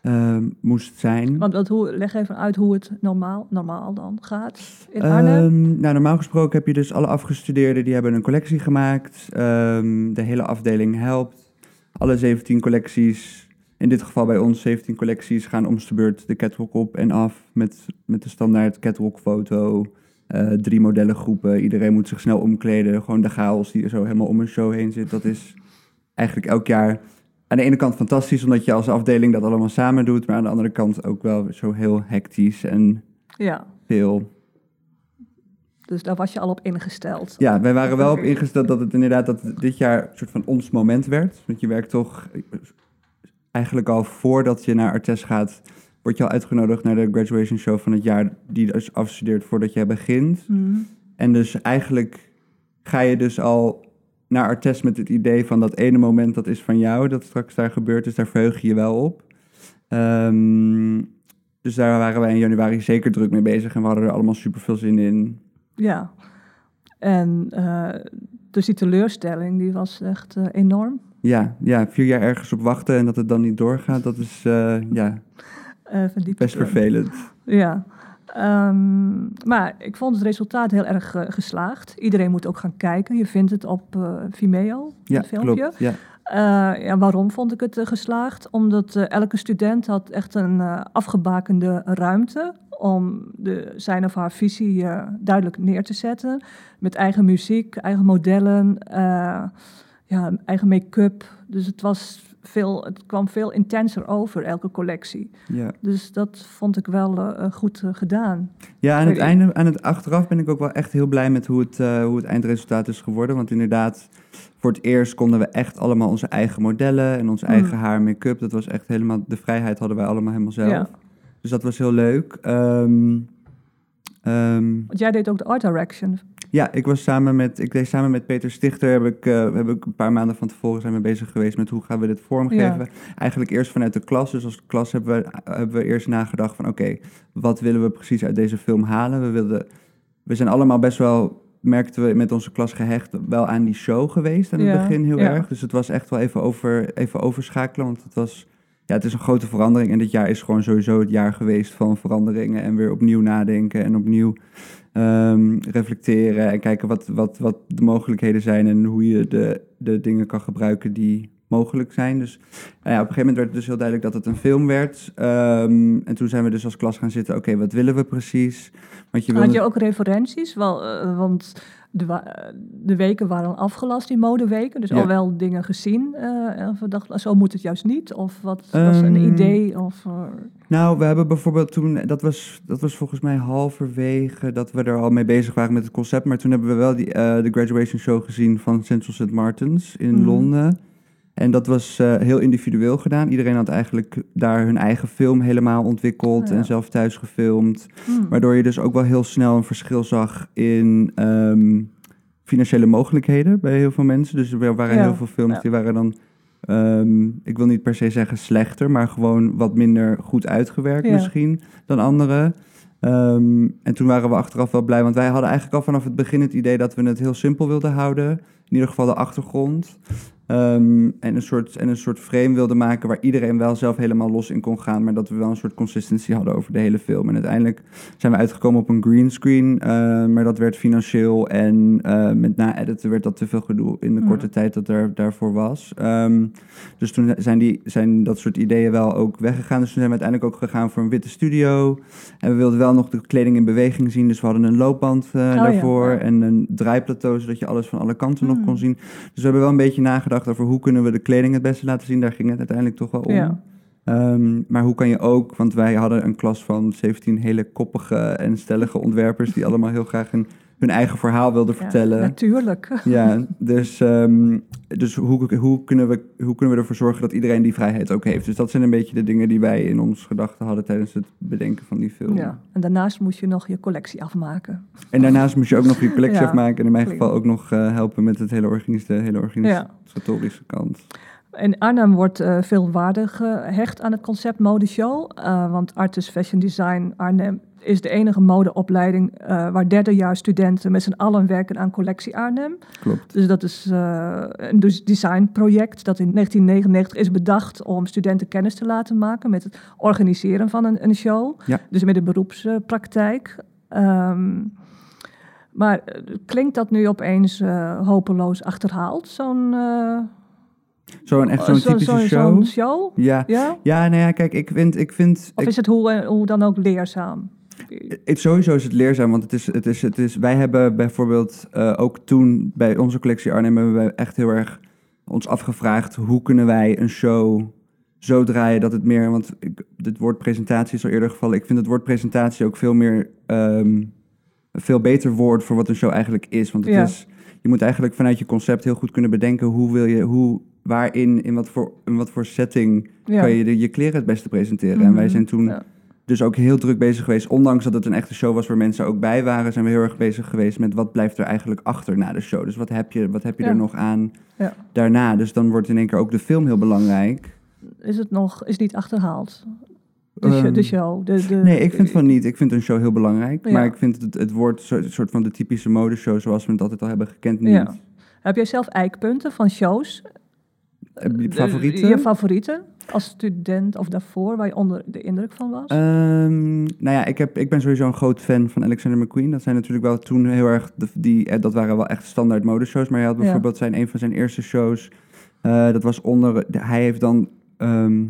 ehm, moest zijn. Want, want hoe, leg even uit hoe het normaal, normaal dan gaat in Arnhem. Ehm, nou, normaal gesproken heb je dus alle afgestudeerden die hebben een collectie gemaakt. Ehm, de hele afdeling helpt. Alle 17 collecties, in dit geval bij ons 17 collecties, gaan om de beurt de catwalk op en af met, met de standaard catwalk foto. Eh, drie modellengroepen, iedereen moet zich snel omkleden. Gewoon de chaos die er zo helemaal om een show heen zit. Dat is eigenlijk elk jaar aan de ene kant fantastisch, omdat je als afdeling dat allemaal samen doet. Maar aan de andere kant ook wel zo heel hectisch en Ja, veel dus daar was je al op ingesteld. Ja, wij waren wel op ingesteld dat het inderdaad dat dit jaar een soort van ons moment werd. Want je werkt toch eigenlijk al voordat je naar Artes gaat, word je al uitgenodigd naar de graduation show van het jaar die dus afstudeert voordat jij begint. Mhm. En dus eigenlijk ga je dus al naar Artes met het idee van dat ene moment dat is van jou, dat straks daar gebeurt, dus daar verheug je je wel op. Ehm, dus daar waren wij in januari zeker druk mee bezig en we hadden er allemaal super veel zin in. Ja, en eh, dus die teleurstelling die was echt eh, enorm. Ja, ja, vier jaar ergens op wachten en dat het dan niet doorgaat, dat is eh, ja, Eh, van die best vervelend. Ja. Ehm, maar ik vond het resultaat heel erg eh, geslaagd. Iedereen moet ook gaan kijken. Je vindt het op eh, Vimeo, Ja, het filmpje. klopt. Ja. Ja, waarom vond ik het geslaagd? Omdat elke student had echt een afgebakende ruimte om de, zijn of haar visie duidelijk neer te zetten. Met eigen muziek, eigen modellen, ja, eigen make-up. Dus het, was veel, het kwam veel intenser over, elke collectie. Ja. Dus dat vond ik wel eh, eh, goed eh, gedaan. Ja, aan het einde, aan het achteraf ben ik ook wel echt heel blij met hoe het, hoe het eindresultaat is geworden. Want inderdaad, voor het eerst konden we echt allemaal onze eigen modellen en onze Mm. eigen haar en make-up. Dat was echt helemaal, de vrijheid hadden wij allemaal helemaal zelf. Ja. Dus dat was heel leuk. Ehm, ehm, Want jij deed ook de art direction. Ja, ik was samen met, ik deed samen met Peter Stichter, heb ik, eh, heb ik een paar maanden van tevoren zijn we bezig geweest met hoe gaan we dit vormgeven. Eigenlijk eerst vanuit de klas. Dus als klas hebben we, hebben we eerst nagedacht van oké, wat willen we precies uit deze film halen? We wilden, we zijn allemaal best wel, merkten we met onze klas gehecht, wel aan die show geweest aan het Ja, begin heel ja. erg. Dus het was echt wel even, over, even overschakelen, want het was... Ja, het is een grote verandering en dit jaar is gewoon sowieso het jaar geweest van veranderingen en weer opnieuw nadenken en opnieuw ehm, reflecteren en kijken wat, wat, wat de mogelijkheden zijn en hoe je de, de dingen kan gebruiken die mogelijk zijn. Dus nou ja, op een gegeven moment werd het dus heel duidelijk dat het een film werd. Ehm, en toen zijn we dus als klas gaan zitten, oké, wat willen we precies? Want je Had je ook referenties? Wel, eh, want de, weken waren afgelast, die modeweken. Dus Ja. al wel dingen gezien. eh, en we dachten, zo moet het juist niet. Of wat was een Ehm, idee? Of, eh, Nou, we hebben bijvoorbeeld toen, dat was, dat was volgens mij halverwege dat we er al mee bezig waren met het concept. Maar toen hebben we wel die, eh, de graduation show gezien van Central St. Martins in Mhm. Londen. En dat was eh, heel individueel gedaan. Iedereen had eigenlijk daar hun eigen film helemaal ontwikkeld Ja. en zelf thuis gefilmd. hmm. Waardoor je dus ook wel heel snel een verschil zag in ehm, financiële mogelijkheden bij heel veel mensen. Dus er waren Ja, heel veel films ja. die waren dan, ehm, ik wil niet per se zeggen slechter, maar gewoon wat minder goed uitgewerkt misschien dan andere. Ehm, en toen waren we achteraf wel blij, want wij hadden eigenlijk al vanaf het begin het idee dat we het heel simpel wilden houden. In ieder geval de achtergrond. Ehm, en, een soort, en een soort frame wilden maken waar iedereen wel zelf helemaal los in kon gaan. Maar dat we wel een soort consistency hadden over de hele film. En uiteindelijk zijn we uitgekomen op een greenscreen. eh maar dat werd financieel en eh, met na-editen werd dat te veel gedoe in de Ja. korte tijd dat er daarvoor was. Ehm, dus toen zijn, die, zijn dat soort ideeën wel ook weggegaan. Dus toen zijn we uiteindelijk ook gegaan voor een witte studio. En we wilden wel nog de kleding in beweging zien. Dus we hadden een loopband eh, ja, daarvoor ja. en een draaiplateau, zodat je alles van alle kanten nog Hmm. kon zien. Dus we hebben wel een beetje nagedacht over hoe kunnen we de kleding het beste laten zien. Daar ging het uiteindelijk toch wel om. Ja. Ehm, maar hoe kan je ook, want wij hadden een klas van 17 hele koppige en stellige ontwerpers die allemaal heel graag hun, hun eigen verhaal wilden Ja, vertellen. natuurlijk. Ja, dus, ehm, dus hoe, hoe, kunnen we, hoe kunnen we ervoor zorgen dat iedereen die vrijheid ook heeft? Dus dat zijn een beetje de dingen die wij in ons gedachten hadden tijdens het bedenken van die film. Ja. En daarnaast moest je nog je collectie afmaken. En daarnaast moest je ook nog je collectie Ja, afmaken en in mijn geval ook nog eh, helpen met het hele, organis de hele organisatorische kant. In Arnhem wordt eh, veel waarde gehecht aan het concept modeshow. eh want Artis Fashion Design Arnhem is de enige modeopleiding eh, waar derdejaars studenten met z'n allen werken aan collectie Arnhem. Klopt. Dus dat is eh, een dus designproject dat in 1999 is bedacht om studenten kennis te laten maken met het organiseren van een, een show. Ja. Dus met de beroepspraktijk. Ehm, maar eh, klinkt dat nu opeens hopeloos achterhaald, zo'n Zo'n echt zo'n zo- typische zo- show. show? Ja. Ja? ja, nou ja, kijk, ik vind... Ik vind Of ik- is het hoe, hoe dan ook leerzaam? Het, sowieso is het leerzaam, want het is, het is, het is, wij hebben bijvoorbeeld eh, ook toen bij onze collectie Arnhem hebben wij echt heel erg ons afgevraagd hoe kunnen wij een show zo draaien dat het meer, want ik, het woord presentatie is al eerder gevallen. Ik vind het woord presentatie ook veel meer, ehm, een veel beter woord voor wat een show eigenlijk is. Want het Ja. is, je moet eigenlijk vanuit je concept heel goed kunnen bedenken hoe wil je, hoe, waarin, in wat voor, in wat voor setting Ja. kan je de, je kleren het beste presenteren. En wij Mhm. zijn toen Ja. Dus ook heel druk bezig geweest. Ondanks dat het een echte show was waar mensen ook bij waren, zijn we heel erg bezig geweest met wat blijft er eigenlijk achter na de show. Dus wat heb je, wat heb je Ja. er nog aan Ja. daarna? Dus dan wordt in één keer ook de film heel belangrijk. Is het nog is niet achterhaald? De, show- Ehm, de show. De, de, Nee, ik vind van niet. Ik vind een show heel belangrijk. Ja. Maar ik vind het, het woord zo- soort van de typische modeshow zoals we het altijd al hebben gekend niet. Heb jij zelf eikpunten van shows? Eh, die De- favorieten? Je favorieten? Als student of daarvoor waar je onder de indruk van was? Ehm, nou ja, ik, heb, ik ben sowieso een groot fan van Alexander McQueen. Dat zijn natuurlijk wel toen heel erg, de, die, eh, dat waren wel echt standaard modeshows. Maar hij had Ja. bijvoorbeeld zijn, een van zijn eerste shows, eh, dat was onder, de- hij heeft dan ehm,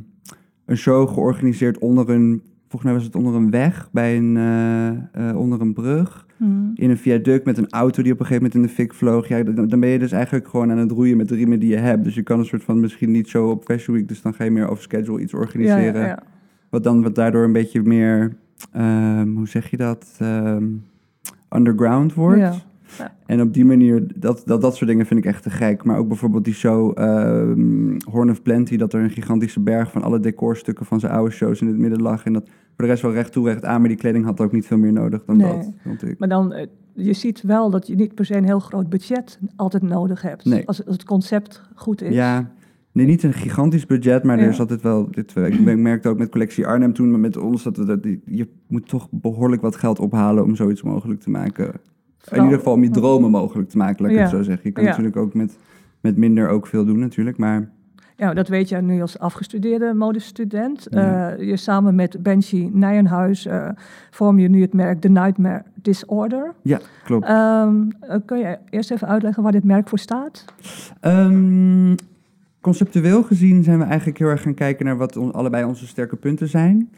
een show georganiseerd onder een, volgens mij was het onder een weg, bij een, eh, onder een brug. In een viaduct met een auto die op een gegeven moment in de fik vloog. Ja, dan, dan ben je dus eigenlijk gewoon aan het roeien met de riemen die je hebt. Dus je kan een soort van misschien niet zo op Fashion Week, dus dan ga je meer over schedule iets organiseren. ja, ja. Wat dan wat daardoor een beetje meer, ehm, hoe zeg je dat, Ehm, underground wordt. Ja. Ja. En op die manier, dat, dat, dat soort dingen vind ik echt te gek. Maar ook bijvoorbeeld die show ehm, Horn of Plenty, dat er een gigantische berg van alle decorstukken van zijn oude shows in het midden lag. En dat voor de rest wel recht toe, recht aan, maar die kleding had ook niet veel meer nodig dan Nee. dat, vond ik. Maar dan, eh, je ziet wel dat je niet per se een heel groot budget altijd nodig hebt. Nee. Als, als het concept goed is. Ja, nee, niet een gigantisch budget, maar Ja. er is altijd wel. Dit, ik ik merkte ook met collectie Arnhem toen, maar met ons dat we dat je moet toch behoorlijk wat geld ophalen om zoiets mogelijk te maken. In ieder geval om je dromen mogelijk te maken, laat ik het Ja. zo zeggen. Je kan Ja. natuurlijk ook met, met minder ook veel doen, natuurlijk. Maar Ja, dat weet jij nu als afgestudeerde modestudent. Ja. Eh, je samen met Benji Nijenhuis eh, vorm je nu het merk The Nightmare Disorder. ja, klopt. Ehm, eh, kun je eerst even uitleggen waar dit merk voor staat? Ehm, conceptueel gezien zijn we eigenlijk heel erg gaan kijken naar wat on- allebei onze sterke punten zijn.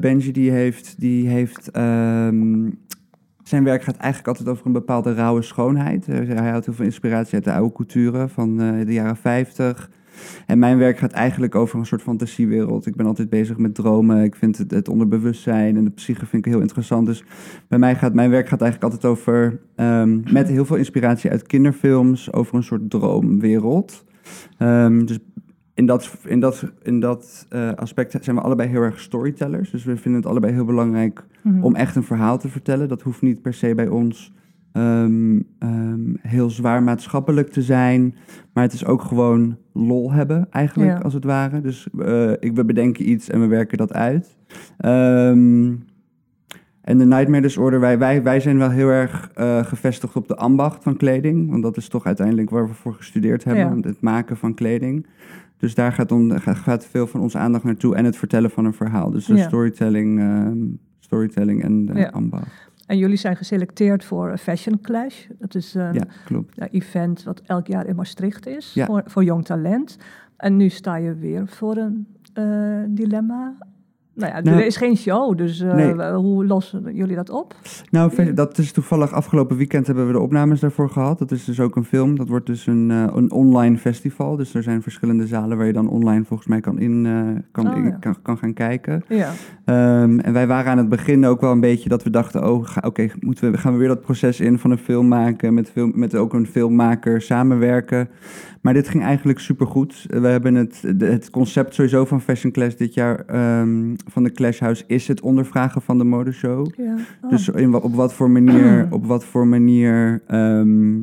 Benji die heeft, die heeft ehm, zijn werk gaat eigenlijk altijd over een bepaalde rauwe schoonheid. Hij houdt heel veel inspiratie uit de oude couture van de jaren 50. En mijn werk gaat eigenlijk over een soort fantasiewereld. Ik ben altijd bezig met dromen. Ik vind het, het onderbewustzijn en de psyche vind ik heel interessant. Dus bij mij gaat mijn werk gaat eigenlijk altijd over, ehm, met heel veel inspiratie uit kinderfilms, over een soort droomwereld. Ehm, dus in dat, in dat, in dat eh, aspect zijn we allebei heel erg storytellers. Dus we vinden het allebei heel belangrijk Mhm. om echt een verhaal te vertellen. Dat hoeft niet per se bij ons ehm, ehm, heel zwaar maatschappelijk te zijn. Maar het is ook gewoon lol hebben, eigenlijk, Ja. als het ware. Dus eh, ik, we bedenken iets en we werken dat uit. Ehm, en de Nightmare Disorder, wij, wij, wij zijn wel heel erg eh, gevestigd op de ambacht van kleding. Want dat is toch uiteindelijk waar we voor gestudeerd hebben. Ja. Het maken van kleding. Dus daar gaat, on, gaat, veel van onze aandacht naartoe. En het vertellen van een verhaal. Dus de Ja. storytelling, storytelling en de Ja. ambacht. En jullie zijn geselecteerd voor Fashion Clash. Dat is een Ja, event wat elk jaar in Maastricht is Ja. voor, voor jong talent. En nu sta je weer voor een eh, dilemma. Nou ja, Nou, er is geen show, dus eh, nee. hoe lossen jullie dat op? Nou, dat is toevallig afgelopen weekend hebben we de opnames daarvoor gehad. Dat is dus ook een film. Dat wordt dus een, eh, een online festival. Dus er zijn verschillende zalen waar je dan online volgens mij kan, in, eh, kan, Oh, in- kan, kan gaan kijken. Ja, Ehm, en wij waren aan het begin ook wel een beetje dat we dachten: oh, oké, moeten we gaan we weer dat proces in van een film maken, met, film, met ook een filmmaker samenwerken. Maar dit ging eigenlijk supergoed. We hebben het, het concept sowieso van Fashion Clash dit jaar ehm, van de Clash House is het ondervragen van de modeshow. ja. Oh. Dus in, op wat voor manier, op wat voor manier, ehm,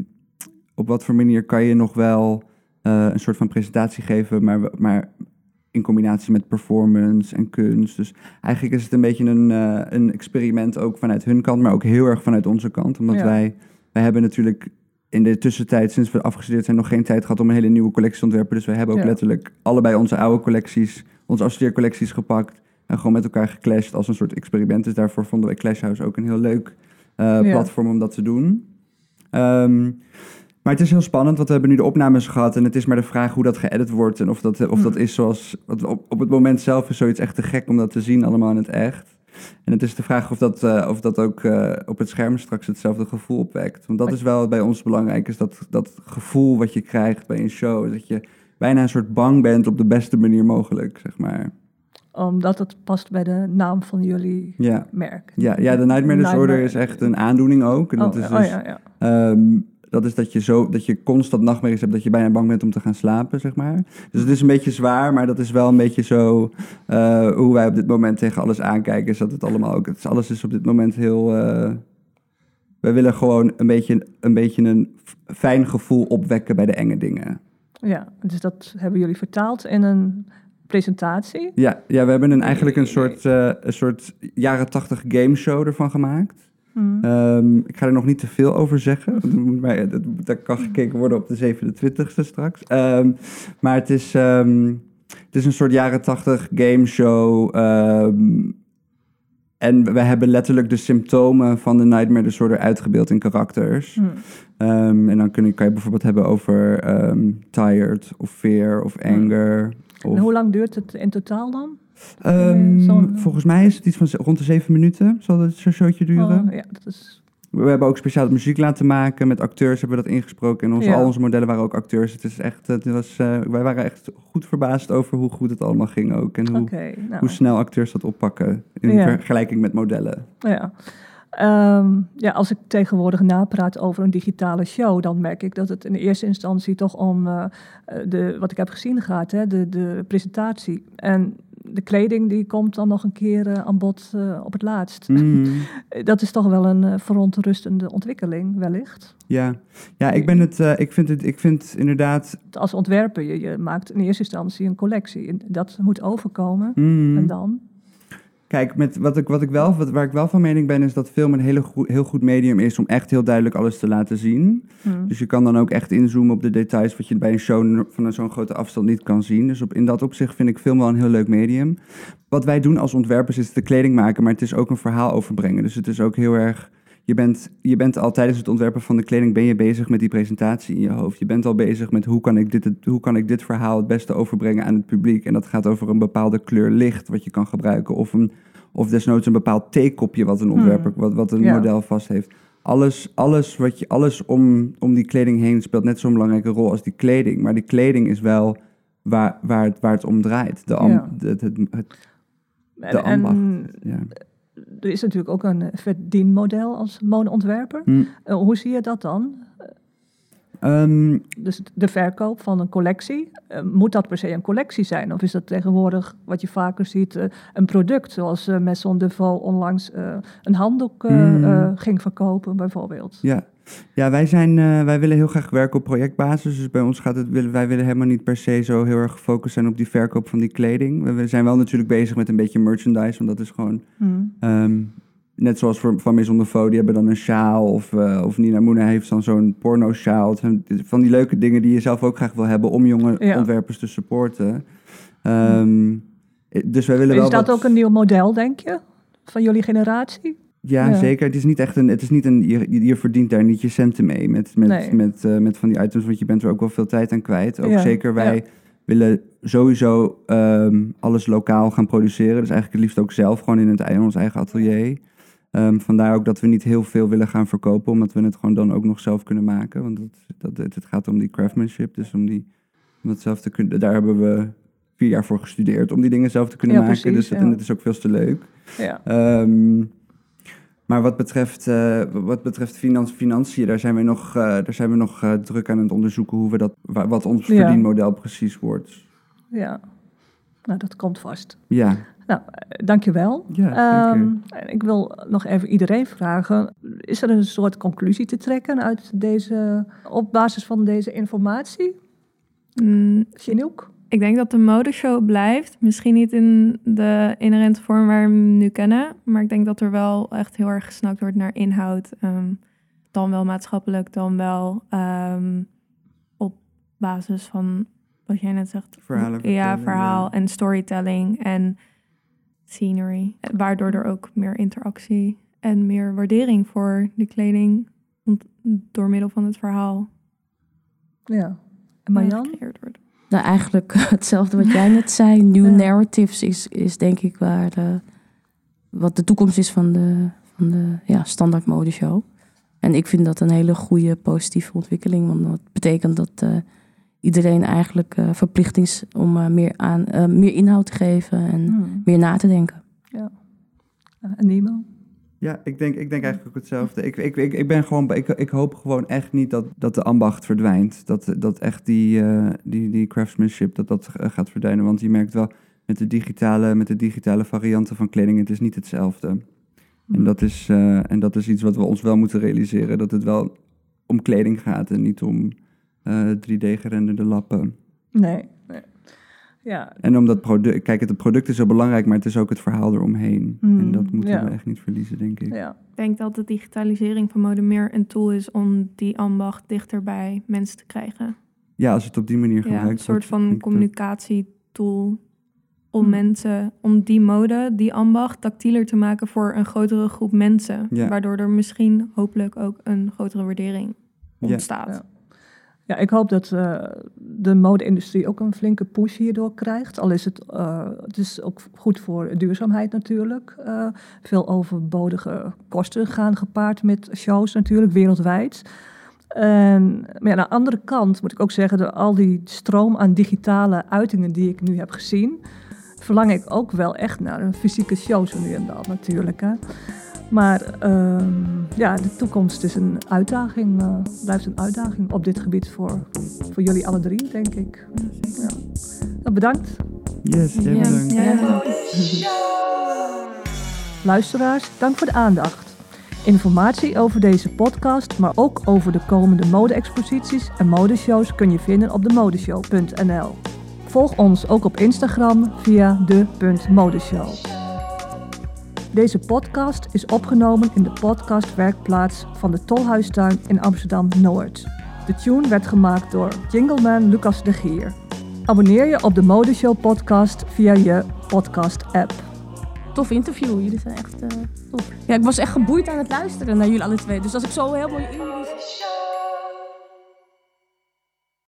op wat voor manier kan je nog wel eh, een soort van presentatie geven, maar, we- maar in combinatie met performance en kunst. Dus eigenlijk is het een beetje een, eh, een experiment ook vanuit hun kant, maar ook heel erg vanuit onze kant. Omdat Ja. wij, wij hebben natuurlijk in de tussentijd, sinds we afgestudeerd zijn, nog geen tijd gehad om een hele nieuwe collectie te ontwerpen. Dus wij hebben ook Ja. letterlijk allebei onze oude collecties, onze afstudeercollecties gepakt. En gewoon met elkaar geclashed als een soort experiment. Dus daarvoor vonden wij Clash House ook een heel leuk eh, Ja. platform om dat te doen. Ehm, maar het is heel spannend, want we hebben nu de opnames gehad. En het is maar de vraag hoe dat geëdit wordt. En of dat, of dat Hmm. is zoals. Op, op het moment zelf is zoiets echt te gek om dat te zien, allemaal in het echt. En het is de vraag of dat, eh, of dat ook eh, op het scherm straks hetzelfde gevoel opwekt. Want dat is wel bij ons belangrijk, is dat, dat gevoel wat je krijgt bij een show. Dat je bijna een soort bang bent op de beste manier mogelijk, zeg maar. Omdat het past bij de naam van jullie Ja, merk. ja, ja de Nightmare Disorder is echt een aandoening ook. En dat oh, is ja, dus, oh, ja, ja. Ehm, dat is dat je, zo, dat je constant nachtmerries hebt, dat je bijna bang bent om te gaan slapen, zeg maar. Dus het is een beetje zwaar, maar dat is wel een beetje zo eh, hoe wij op dit moment tegen alles aankijken. Is dat het allemaal ook, het is, alles is op dit moment heel... eh, wij willen gewoon een beetje, een beetje een fijn gevoel opwekken bij de enge dingen. ja, dus dat hebben jullie vertaald in een presentatie. Ja, ja we hebben een, eigenlijk een soort, eh, een soort jaren tachtig gameshow ervan gemaakt. Hmm. Ehm, ik ga er nog niet te veel over zeggen. want dat moet maar, dat, dat kan gekeken worden op de 27e straks. Ehm, maar het is, ehm, het is een soort jaren tachtig gameshow. ehm en we hebben letterlijk de symptomen van de Nightmare Disorder uitgebeeld in karakters. Hm. Ehm, en dan kun je, kan je bijvoorbeeld hebben over ehm, tired of fear of anger. Of, En hoe lang duurt het in totaal dan? Ehm, zo'n- volgens mij is het iets van rond de zeven minuten zal het zo'n showtje duren. Oh, ja, dat is... We hebben ook speciaal muziek laten maken. Met acteurs hebben we dat ingesproken. En onze, Ja. al onze modellen waren ook acteurs. Het is echt, het was, eh, wij waren echt goed verbaasd over hoe goed het allemaal ging ook. En hoe, nou. hoe snel acteurs dat oppakken. In Ja. vergelijking met modellen. Ja. Ehm, ja, als ik tegenwoordig napraat over een digitale show, dan merk ik dat het in eerste instantie toch om eh, eh, de, wat ik heb gezien gaat, hè, de, de presentatie. En de kleding die komt dan nog een keer eh, aan bod op het laatst. Mm, Eh, Dat is toch wel een verontrustende ontwikkeling, wellicht. ja. ja, ik ben het. ik vind het. Ik vind inderdaad. Als ontwerper, je, je maakt in eerste instantie een collectie. En dat moet overkomen. mm, En dan? Kijk, met wat ik, wat ik wel, wat, waar ik wel van mening ben, is dat film een hele goe- heel goed medium is om echt heel duidelijk alles te laten zien. Hm. Dus je kan dan ook echt inzoomen op de details, wat je bij een show van zo'n grote afstand niet kan zien. Dus op, in dat opzicht vind ik film wel een heel leuk medium. Wat wij doen als ontwerpers is de kleding maken, maar het is ook een verhaal overbrengen. Dus het is ook heel erg. Je bent, je bent al tijdens het ontwerpen van de kleding ben je bezig met die presentatie in je hoofd. Je bent al bezig met hoe kan ik dit, hoe kan ik dit verhaal het beste overbrengen aan het publiek. En dat gaat over een bepaalde kleur licht wat je kan gebruiken. Of, een, of desnoods een bepaald theekopje wat een ontwerper, wat, wat een Ja. model vast heeft. Alles, alles, wat je, alles om, om die kleding heen speelt net zo'n belangrijke rol als die kleding. Maar die kleding is wel waar, waar, het, waar het om draait. De, am- Ja. het, het, het- En, de ambacht. en ja. Er is natuurlijk ook een verdienmodel als modeontwerper. Hm. Eh, hoe zie je dat dan? Ehm, Dus de verkoop van een collectie, eh, moet dat per se een collectie zijn? Of is dat tegenwoordig, wat je vaker ziet, eh, een product? Zoals eh Maison Deveau onlangs een handdoek eh, Mm. eh, ging verkopen, bijvoorbeeld. Ja, ja wij, zijn, wij willen heel graag werken op projectbasis. Dus bij ons gaat het, willen, wij willen helemaal niet per se zo heel erg gefocust zijn op die verkoop van die kleding. We, we zijn wel natuurlijk bezig met een beetje merchandise, want dat is gewoon... Hmm. ehm, net zoals voor, van Maison de Faux, die hebben dan een sjaal. Of, eh, of Nina Moena heeft dan zo'n porno-sjaal. Van die leuke dingen die je zelf ook graag wil hebben om jonge Ja. ontwerpers te supporten. Ehm, dus wij willen wel Is dat wat- ook een nieuw model, denk je? Van jullie generatie? Ja, Ja. zeker. Het is niet echt een. Het is niet een. Je, je- verdient daar niet je centen mee met, met, Nee. met, eh, met van die items, want je bent er ook wel veel tijd aan kwijt. Ook Ja, zeker wij ja. willen sowieso ehm, alles lokaal gaan produceren. Dus eigenlijk het liefst ook zelf gewoon in, het, in ons eigen atelier. Ehm, vandaar ook dat we niet heel veel willen gaan verkopen, omdat we het gewoon dan ook nog zelf kunnen maken. Want dat, dat, het, gaat om die craftsmanship, dus om, die, om dat zelf te kunnen. Daar hebben we vier jaar voor gestudeerd om die dingen zelf te kunnen Ja, maken. precies, dus het, ja. en het is ook veel te leuk. Ja. Ehm, maar wat betreft, eh, wat betreft finan- financiën, daar zijn we nog, eh, daar zijn we nog eh, druk aan het onderzoeken hoe we dat, wa- wat ons verdienmodel precies wordt. ja. Nou, dat komt vast. Ja, Nou, eh, dankjewel. ja. Ehm, en ik wil nog even iedereen vragen: is er een soort conclusie te trekken uit deze, op basis van deze informatie? Mm, Chinook? ik denk dat de modeshow blijft. Misschien niet in de inherente vorm waar we hem nu kennen. Maar ik denk dat er wel echt heel erg gesnakt wordt naar inhoud. ehm, dan wel maatschappelijk, dan wel ehm, op basis van wat jij net zegt. Verhalen Ja, verhaal ja. en storytelling en scenery. Waardoor er ook meer interactie en meer waardering voor de kleding door middel van het verhaal Ja. En eh, Marjan? wordt. Nou, eigenlijk hetzelfde wat jij net zei. New Ja. narratives is, is denk ik waar de, wat de toekomst is van de, van de ja, standaard modeshow. En ik vind dat een hele goede positieve ontwikkeling. Want dat betekent dat eh, iedereen eigenlijk eh, verplicht is om eh, meer, aan, eh, meer inhoud te geven en Hmm. meer na te denken. En Nemo? Ja, ik denk, ik denk eigenlijk ook hetzelfde. Ik, ik, ik, ik, ben gewoon, ik, ik hoop gewoon echt niet dat, dat de ambacht verdwijnt. Dat, dat echt die, eh, die, die craftsmanship dat dat gaat verdwijnen. Want je merkt wel met de digitale, met de digitale varianten van kleding, het is niet hetzelfde. En dat, is, eh, en dat is iets wat we ons wel moeten realiseren. Dat het wel om kleding gaat en niet om eh 3D-gerenderde lappen. Nee. nee. Ja, En omdat product, kijk, het product is zo belangrijk, maar het is ook het verhaal eromheen. Mm, en dat moeten ja. we echt niet verliezen, denk ik. ja. Ik denk dat de digitalisering van mode meer een tool is om die ambacht dichter bij mensen te krijgen. Ja, als het op die manier Ja, gebruikt een soort wordt, van communicatietool om Hmm. mensen, om die mode, die ambacht, tactieler te maken voor een grotere groep mensen. Ja. Waardoor er misschien hopelijk ook een grotere waardering Ja. ontstaat. Ja. Ik hoop dat eh, de mode-industrie ook een flinke push hierdoor krijgt. Al is het, eh, het is ook goed voor duurzaamheid natuurlijk. Eh, veel overbodige kosten gaan gepaard met shows natuurlijk, wereldwijd. En, maar ja, aan de andere kant moet ik ook zeggen, door al die stroom aan digitale uitingen die ik nu heb gezien, verlang ik ook wel echt naar een fysieke show zo nu en dan natuurlijk. Hè. Maar ehm, ja, de toekomst is een uitdaging, eh, blijft een uitdaging op dit gebied voor, voor jullie alle drie, denk ik. Ja. Nou, bedankt. Yes, jij Ja. bedankt. Ja. Luisteraars, dank voor de aandacht. Informatie over deze podcast, maar ook over de komende mode-exposities en modeshows kun je vinden op demodeshow.nl. Volg ons ook op Instagram via de.modeshow. Deze podcast is opgenomen in de podcastwerkplaats van de Tolhuistuin in Amsterdam-Noord. De tune werd gemaakt door jingleman Lucas de Gier. Abonneer je op de Modeshow podcast via je podcast-app. Tof interview. Jullie zijn echt eh, tof. Ja, ik was echt geboeid aan het luisteren naar jullie alle twee. Dus als ik zo helemaal in jullie...